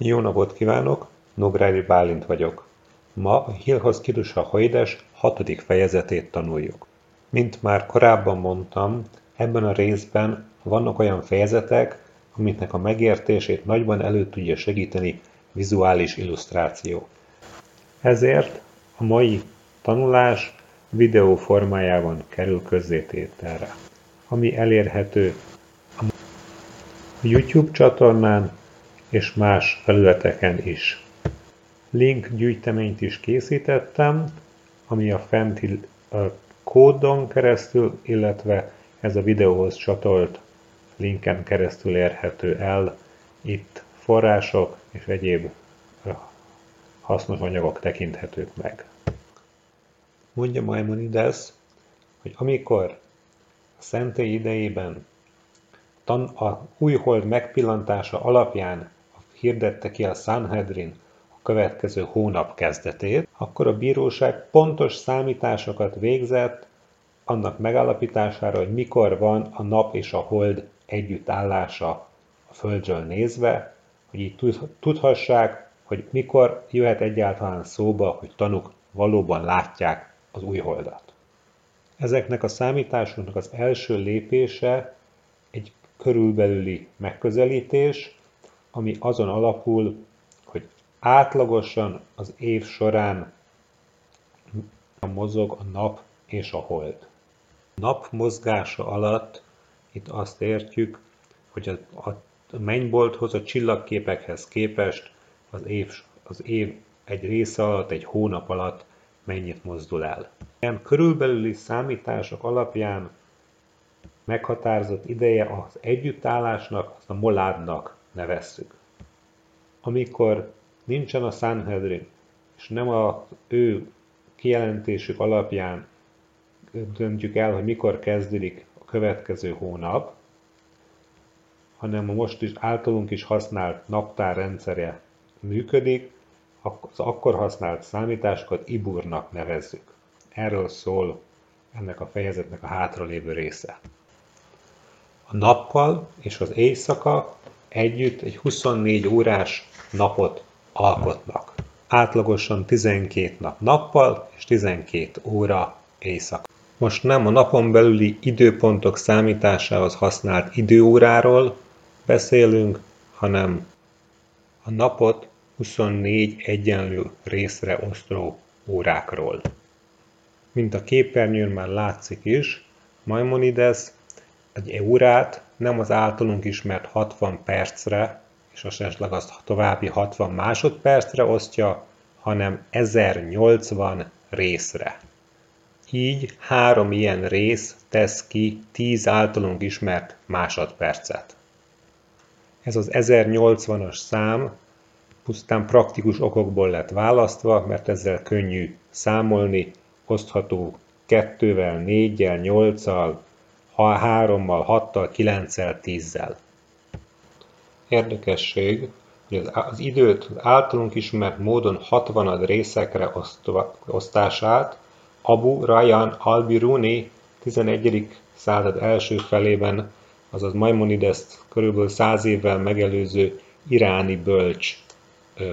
Jó napot kívánok! Nográri Bálint vagyok. Ma a Hilhoz Kidusa Hajdes hatodik fejezetét tanuljuk. Mint már korábban mondtam, ebben a részben vannak olyan fejezetek, amiknek a megértését nagyban elő tudja segíteni vizuális illusztráció. Ezért a mai tanulás videó formájában kerül közzétételre, ami elérhető a YouTube csatornán és más felületeken is. Link gyűjteményt is készítettem, ami a fenti kódon keresztül, illetve ez a videóhoz csatolt linken keresztül érhető el. Itt források és egyéb hasznos anyagok tekinthetők meg. Mondja Maimonides, hogy amikor a szentély idejében tan a újhold megpillantása alapján hirdette ki a Sanhedrin a következő hónap kezdetét, akkor a bíróság pontos számításokat végzett annak megállapítására, hogy mikor van a nap és a hold együttállása a Földről nézve, hogy így tudhassák, hogy mikor jöhet egyáltalán szóba, hogy tanuk valóban látják az új holdat. Ezeknek a számításoknak az első lépése egy körülbelüli megközelítés, ami azon alapul, hogy átlagosan az év során mozog a nap és a hold. Nap mozgása alatt itt azt értjük, hogy a, a mennybolthoz, a csillagképekhez képest az év, az év egy része alatt, egy hónap alatt mennyit mozdul el. Ilyen körülbelüli számítások alapján meghatározott ideje az együttállásnak, azt a moládnak nevezzük. Amikor nincsen a Sanhedrin, és nem az ő kijelentésük alapján döntjük el, hogy mikor kezdődik a következő hónap, hanem a most is általunk is használt naptárrendszere működik, az akkor használt számításokat Iburnak nevezzük. Erről szól ennek a fejezetnek a hátralévő része. A nappal és az éjszaka együtt egy 24 órás napot alkotnak. Átlagosan 12 nap nappal és 12 óra éjszaka. Most nem a napon belüli időpontok számításához használt időóráról beszélünk, hanem a napot 24 egyenlő részre osztó órákról. Mint a képernyőn már látszik is, Maimonides egy órát nem az általunk ismert 60 percre, és esetleg azt további 60 másodpercre osztja, hanem 1080 részre. Így három ilyen rész tesz ki 10 általunk ismert másodpercet. Ez az 1080-as szám pusztán praktikus okokból lett választva, mert ezzel könnyű számolni, osztható 2-vel, 4-jel, 8-al, 3-mal, 6-tal, 9-el, 10-zel. Érdekesség, hogy az időt általunk ismert módon 60 részekre osztását Abu Rayyan al-Biruni 11. század első felében, azaz Maimonides körülbelül 100 évvel megelőző iráni bölcs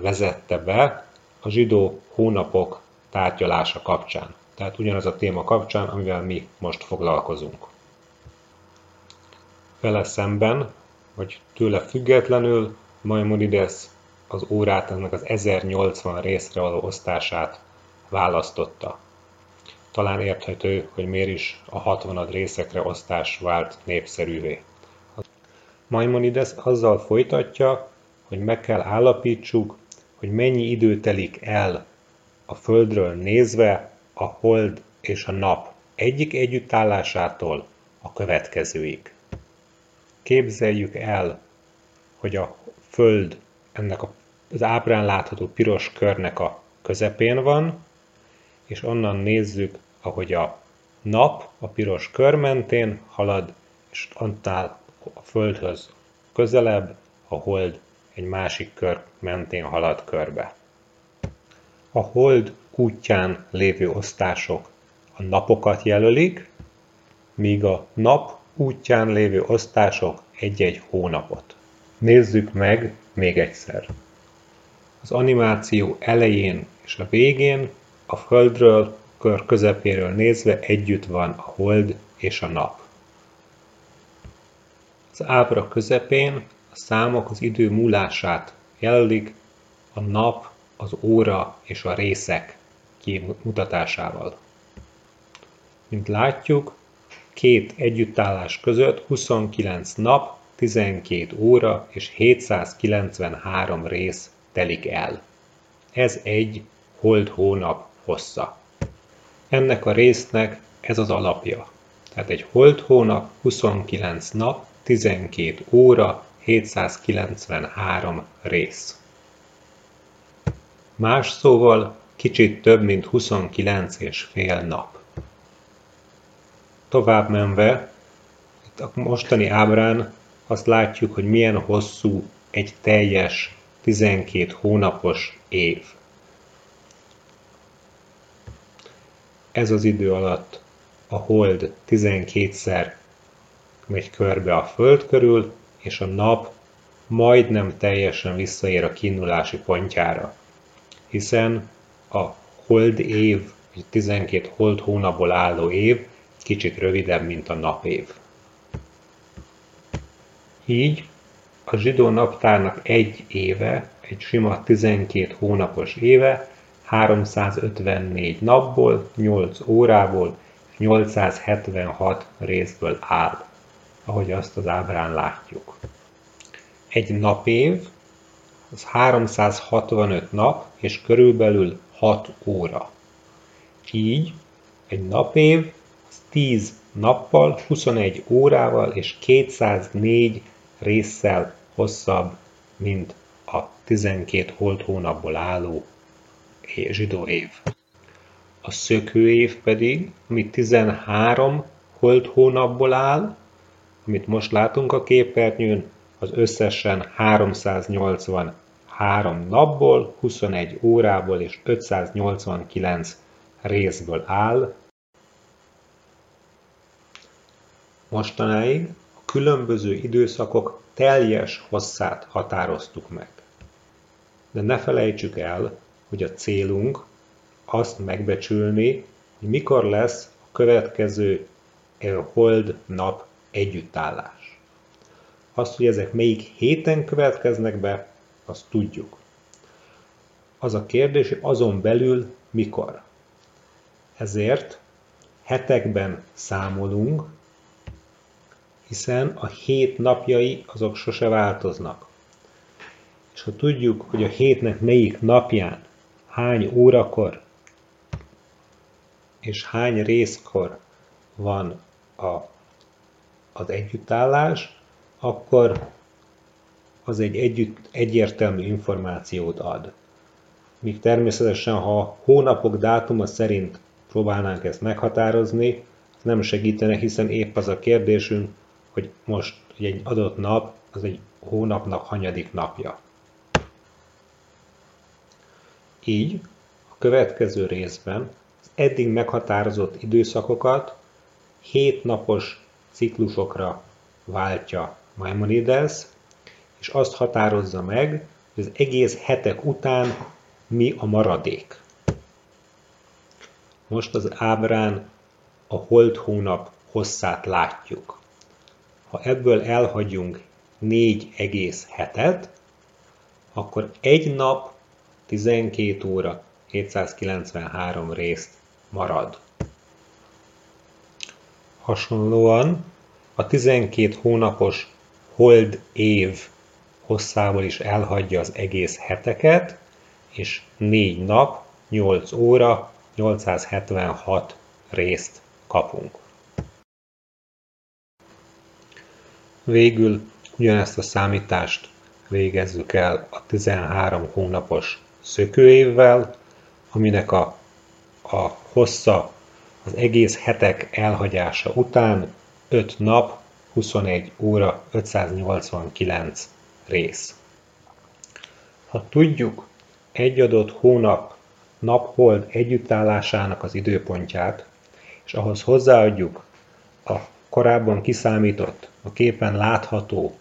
vezette be a zsidó hónapok tárgyalása kapcsán. Tehát ugyanaz a téma kapcsán, amivel mi most foglalkozunk. Vele szemben, vagy tőle függetlenül Maimonides az órát ennek az 1080 részre való osztását választotta. Talán érthető, hogy miért is a 60 részekre osztás vált népszerűvé. Maimonides azzal folytatja, hogy meg kell állapítsuk, hogy mennyi idő telik el a Földről nézve a hold és a nap egyik együttállásától a következőig. Képzeljük el, hogy a Föld ennek az ábrán látható piros körnek a közepén van, és onnan nézzük, ahogy a nap a piros kör mentén halad, és annál a Földhöz közelebb, a hold egy másik kör mentén halad körbe. A hold útján lévő osztások a napokat jelölik, míg a nap útján lévő osztások egy-egy hónapot. Nézzük meg még egyszer. az animáció elején és a végén a Földről, kör közepéről nézve együtt van a hold és a nap. Az ábra közepén a számok az idő múlását jelölik, a nap, az óra és a részek kimutatásával. Mint látjuk, két együttállás között 29 nap, 12 óra és 793 rész telik el. Ez egy hold-hónap hossza. Ennek a résznek ez az alapja. Tehát egy hold-hónap 29 nap, 12 óra, 793 rész. Más szóval kicsit több, mint 29 és fél nap. Tovább menve, itt a mostani ábrán azt látjuk, hogy milyen hosszú egy teljes 12 hónapos év. Ez az idő alatt a hold 12-szer megy körbe a föld körül, és a nap majdnem teljesen visszaér a kiindulási pontjára, hiszen a hold év, egy 12 hold hónapból álló év kicsit rövidebb, mint a napév. Így a zsidó naptárnak egy éve, egy sima 12 hónapos éve 354 napból, 8 órából, 876 részből áll, ahogy azt az ábrán látjuk. Egy napév az 365 nap és körülbelül 6 óra. Így egy napév 10 nappal, 21 órával és 204 résszel hosszabb, mint a 12 holt hónapból álló zsidó év. A szökőév pedig, ami 13 holt hónapból áll, amit most látunk a képernyőn, az összesen 383 napból, 21 órából és 589 részből áll. Mostanáig a különböző időszakok teljes hosszát határoztuk meg. De ne felejtsük el, hogy a célunk azt megbecsülni, hogy mikor lesz a következő hold nap együttállás. Azt, hogy ezek melyik héten következnek be, azt tudjuk. Az a kérdés, hogy azon belül mikor. Ezért hetekben számolunk, hiszen a hét napjai azok sose változnak. És ha tudjuk, hogy a hétnek melyik napján, hány órakor és hány részkor van a, az együttállás, akkor az egy együtt, egyértelmű információt ad. Míg természetesen, ha hónapok dátuma szerint próbálnánk ezt meghatározni, az nem segítene, hiszen épp az a kérdésünk, hogy most hogy egy adott nap az egy hónapnak hanyadik napja. Így a következő részben az eddig meghatározott időszakokat hét napos ciklusokra váltja Maimonides, és azt határozza meg, hogy az egész hetek után mi a maradék. Most az ábrán a holt hónap hosszát látjuk. Ha ebből elhagyunk négy egész hetet, akkor egy nap 12 óra 793 részt marad. Hasonlóan a 12 hónapos hold év hosszával is elhagyja az egész heteket, és 4 nap, 8 óra, 876 részt kapunk. Végül ugyanezt a számítást végezzük el a 13 hónapos szökőévvel, aminek a, a hossza az egész hetek elhagyása után 5 nap, 21 óra, 589 rész. Ha tudjuk egy adott hónap naphold együttállásának az időpontját, és ahhoz hozzáadjuk a korábban kiszámított, a képen látható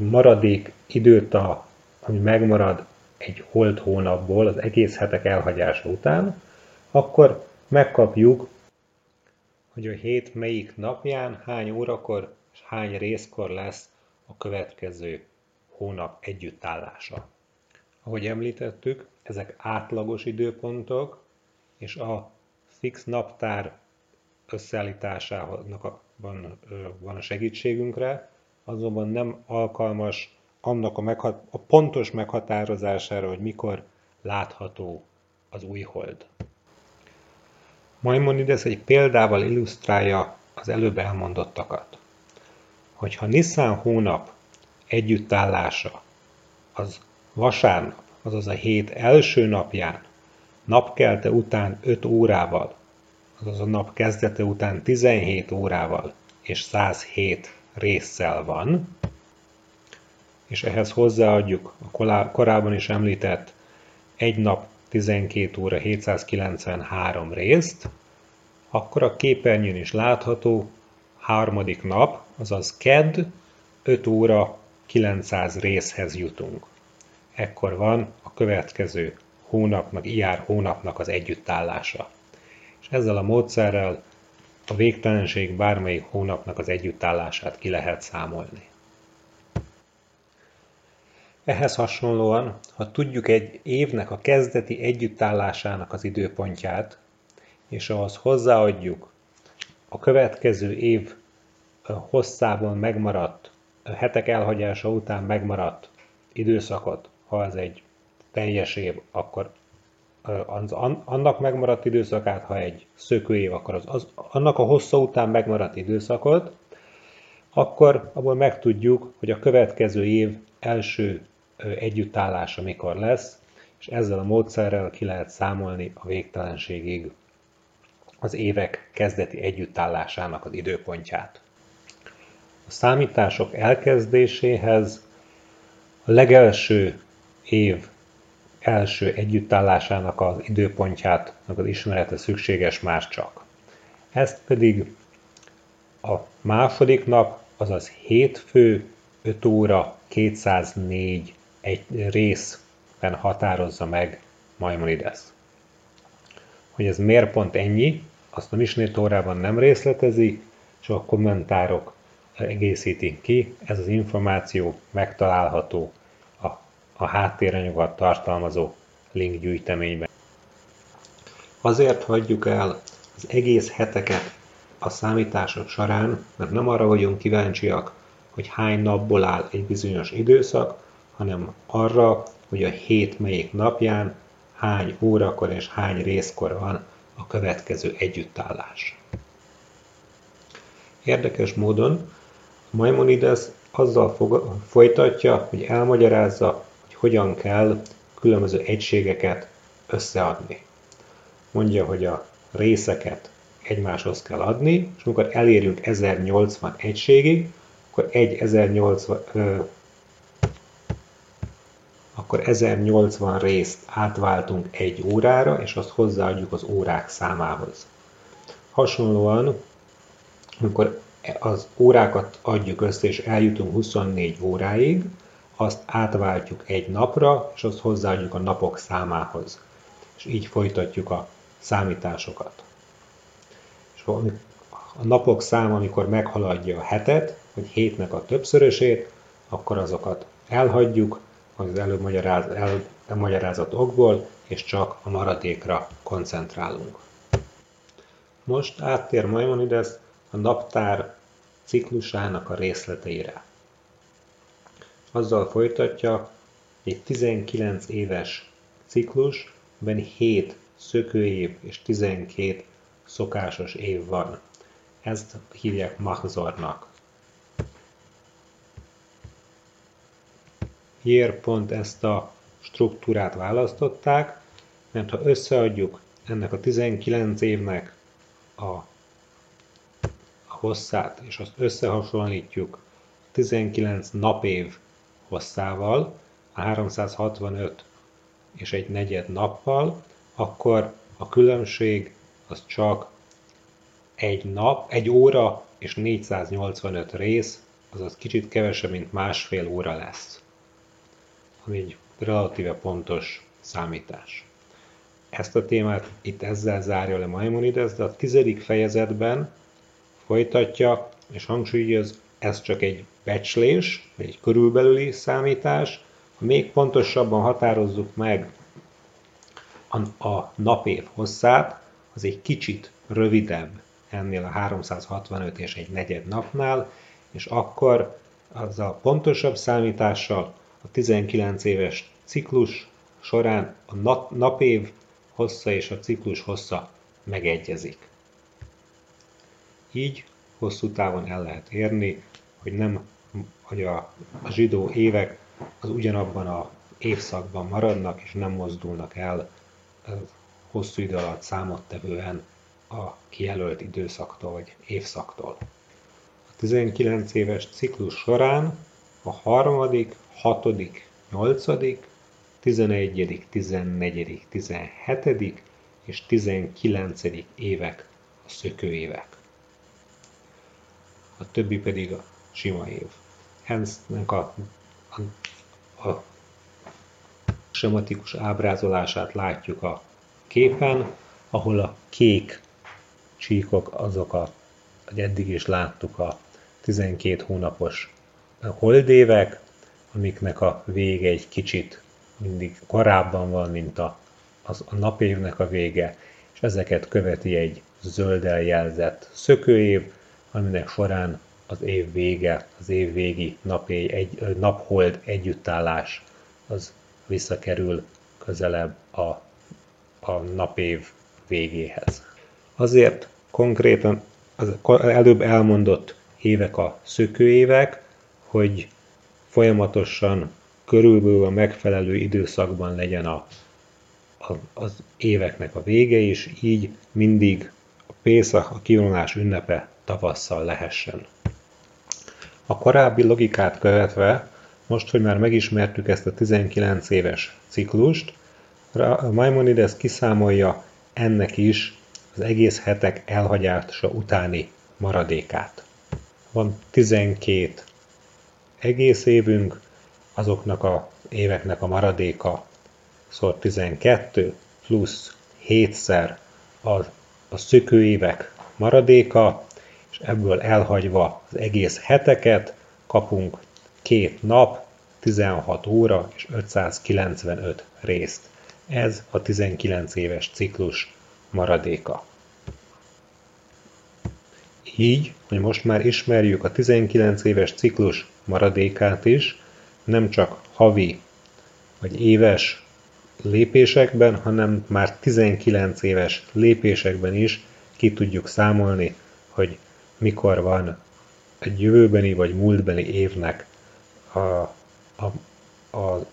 maradék időt a, ami megmarad egy holt hónapból az egész hetek elhagyása után, akkor megkapjuk, hogy a hét melyik napján, hány órakor és hány részkor lesz a következő hónap együttállása. Ahogy említettük, ezek átlagos időpontok, és a fix naptár összeállításának van, van a segítségünkre, azonban nem alkalmas annak a, meghat- a pontos meghatározására, hogy mikor látható az új hold. Maimonides egy példával illusztrálja az előbb elmondottakat. Hogyha Nissan hónap együttállása az vasárnap, azaz a hét első napján, napkelte után 5 órával, azaz a nap kezdete után 17 órával és 107 résszel van, és ehhez hozzáadjuk a korábban is említett egy nap 12 óra 793 részt, akkor a képernyőn is látható harmadik nap, azaz KED 5 óra 900 részhez jutunk. Ekkor van a következő hónapnak, iár hónapnak az együttállása. És ezzel a módszerrel a végtelenség bármelyik hónapnak az együttállását ki lehet számolni. Ehhez hasonlóan, ha tudjuk egy évnek a kezdeti együttállásának az időpontját, és ahhoz hozzáadjuk a következő év hosszában megmaradt, hetek elhagyása után megmaradt időszakot, ha ez egy teljes év, akkor az, annak megmaradt időszakát, ha egy szökőév, akkor az, az, annak a hossza után megmaradt időszakot, akkor abból megtudjuk, hogy a következő év első együttállása mikor lesz, és ezzel a módszerrel ki lehet számolni a végtelenségig az évek kezdeti együttállásának az időpontját. A számítások elkezdéséhez a legelső év első együttállásának az időpontját, az ismerete szükséges már csak. Ezt pedig a második nap, azaz hétfő, 5 óra, 204 egy részben határozza meg Maimonides. Hogy ez miért pont ennyi, azt a Misnét órában nem részletezi, csak a kommentárok egészítik ki. Ez az információ megtalálható a, háttéranyagot tartalmazó link gyűjteményben. Azért hagyjuk el az egész heteket a számítások során, mert nem arra vagyunk kíváncsiak, hogy hány napból áll egy bizonyos időszak, hanem arra, hogy a hét melyik napján hány órakor és hány részkor van a következő együttállás. Érdekes módon Maimonides azzal fog, folytatja, hogy elmagyarázza, hogyan kell különböző egységeket összeadni. Mondja, hogy a részeket egymáshoz kell adni, és amikor elérünk 1080 egységig, akkor egy 1080, akkor 1080 részt átváltunk egy órára, és azt hozzáadjuk az órák számához. Hasonlóan, amikor az órákat adjuk össze, és eljutunk 24 óráig, azt átváltjuk egy napra, és azt hozzáadjuk a napok számához. És így folytatjuk a számításokat. És a napok száma, amikor meghaladja a hetet, vagy hétnek a többszörösét, akkor azokat elhagyjuk, az előbb magyaráz, elmagyarázott okból, és csak a maradékra koncentrálunk. Most áttér Maimonides a naptár ciklusának a részleteire. Azzal folytatja, egy 19 éves ciklus, ben 7 szökőév és 12 szokásos év van. Ezt hívják Mahzornak. Miért pont ezt a struktúrát választották? Mert ha összeadjuk ennek a 19 évnek a, a hosszát, és azt összehasonlítjuk 19 napév hosszával, a 365 és egy negyed nappal, akkor a különbség az csak egy nap, egy óra és 485 rész, azaz kicsit kevesebb, mint másfél óra lesz. ami egy relatíve pontos számítás. Ezt a témát itt ezzel zárja le Maimonides, de a tizedik fejezetben folytatja, és hangsúlyoz, ez csak egy becslés, egy körülbelüli számítás, ha még pontosabban határozzuk meg a, a napév hosszát, az egy kicsit rövidebb ennél a 365 és egy negyed napnál, és akkor az a pontosabb számítással a 19 éves ciklus során a napév hossza és a ciklus hossza megegyezik. Így hosszú távon el lehet érni, hogy nem hogy a, a zsidó évek az ugyanabban a évszakban maradnak, és nem mozdulnak el hosszú idő alatt számottevően a kijelölt időszaktól vagy évszaktól. A 19 éves ciklus során a harmadik, hatodik, nyolcadik, 11., 14., 17. és 19. évek a szökőévek. A többi pedig a sima év. Ennek a, a, a sematikus ábrázolását látjuk a képen, ahol a kék csíkok azok a, hogy eddig is láttuk a 12 hónapos holdévek, amiknek a vége egy kicsit mindig korábban van, mint a, az, a napévnek a vége, és ezeket követi egy zölddel jelzett szökőév, aminek során az év vége, az év végi napéj, egy, naphold együttállás az visszakerül közelebb a, a napév végéhez. Azért konkrétan az előbb elmondott évek a szökőévek, hogy folyamatosan körülbelül a megfelelő időszakban legyen a, a, az éveknek a vége, és így mindig a Pészak, a kivonulás ünnepe tavasszal lehessen. A korábbi logikát követve, most, hogy már megismertük ezt a 19 éves ciklust, Maimonides kiszámolja ennek is az egész hetek elhagyása utáni maradékát. Van 12 egész évünk, azoknak a éveknek a maradéka szor 12 plusz 7-szer a, a szökőévek maradéka, ebből elhagyva az egész heteket kapunk két nap, 16 óra és 595 részt. Ez a 19 éves ciklus maradéka. Így, hogy most már ismerjük a 19 éves ciklus maradékát is, nem csak havi vagy éves lépésekben, hanem már 19 éves lépésekben is ki tudjuk számolni, hogy mikor van egy jövőbeni vagy múltbeli évnek a, a, a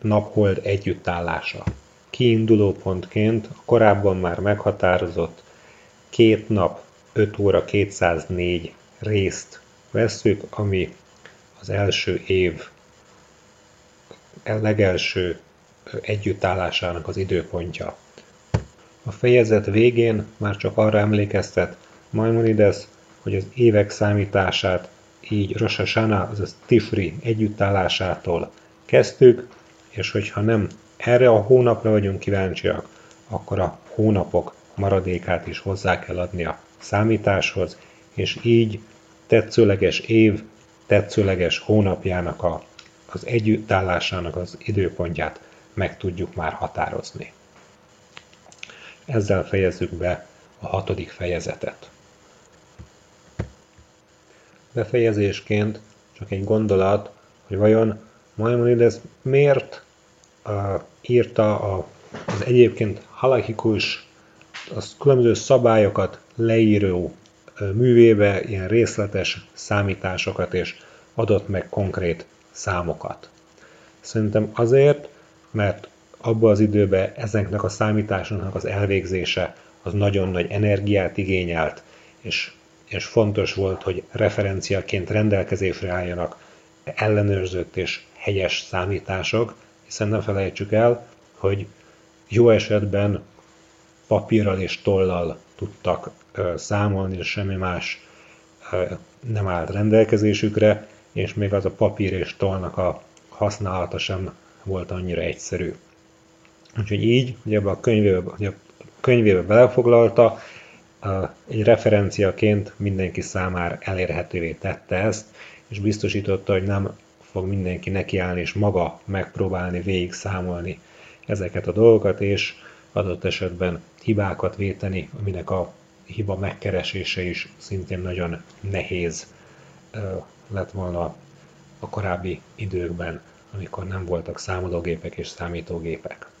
naphold együttállása. Kiinduló pontként korábban már meghatározott két nap 5 óra 204 részt vesszük, ami az első év legelső együttállásának az időpontja. A fejezet végén már csak arra emlékeztet Maimonides, hogy az évek számítását így Rosh Hashanah, azaz Tifri együttállásától kezdtük, és hogyha nem erre a hónapra vagyunk kíváncsiak, akkor a hónapok maradékát is hozzá kell adni a számításhoz, és így tetszőleges év, tetszőleges hónapjának a az együttállásának az időpontját meg tudjuk már határozni. Ezzel fejezzük be a hatodik fejezetet. Befejezésként csak egy gondolat, hogy vajon Maimonides miért uh, írta a, az egyébként halakikus, az különböző szabályokat leíró uh, művébe ilyen részletes számításokat és adott meg konkrét számokat. Szerintem azért, mert abban az időben ezeknek a számításoknak az elvégzése az nagyon nagy energiát igényelt, és, és fontos volt, hogy referenciaként rendelkezésre álljanak ellenőrzött és helyes számítások, hiszen ne felejtsük el, hogy jó esetben papírral és tollal tudtak számolni, és semmi más nem állt rendelkezésükre, és még az a papír és tollnak a használata sem volt annyira egyszerű. Úgyhogy így, ugye a könyvébe, ugye a könyvébe belefoglalta, egy referenciaként mindenki számára elérhetővé tette ezt, és biztosította, hogy nem fog mindenki nekiállni és maga megpróbálni végig számolni ezeket a dolgokat, és adott esetben hibákat véteni, aminek a hiba megkeresése is szintén nagyon nehéz lett volna a korábbi időkben, amikor nem voltak számológépek és számítógépek.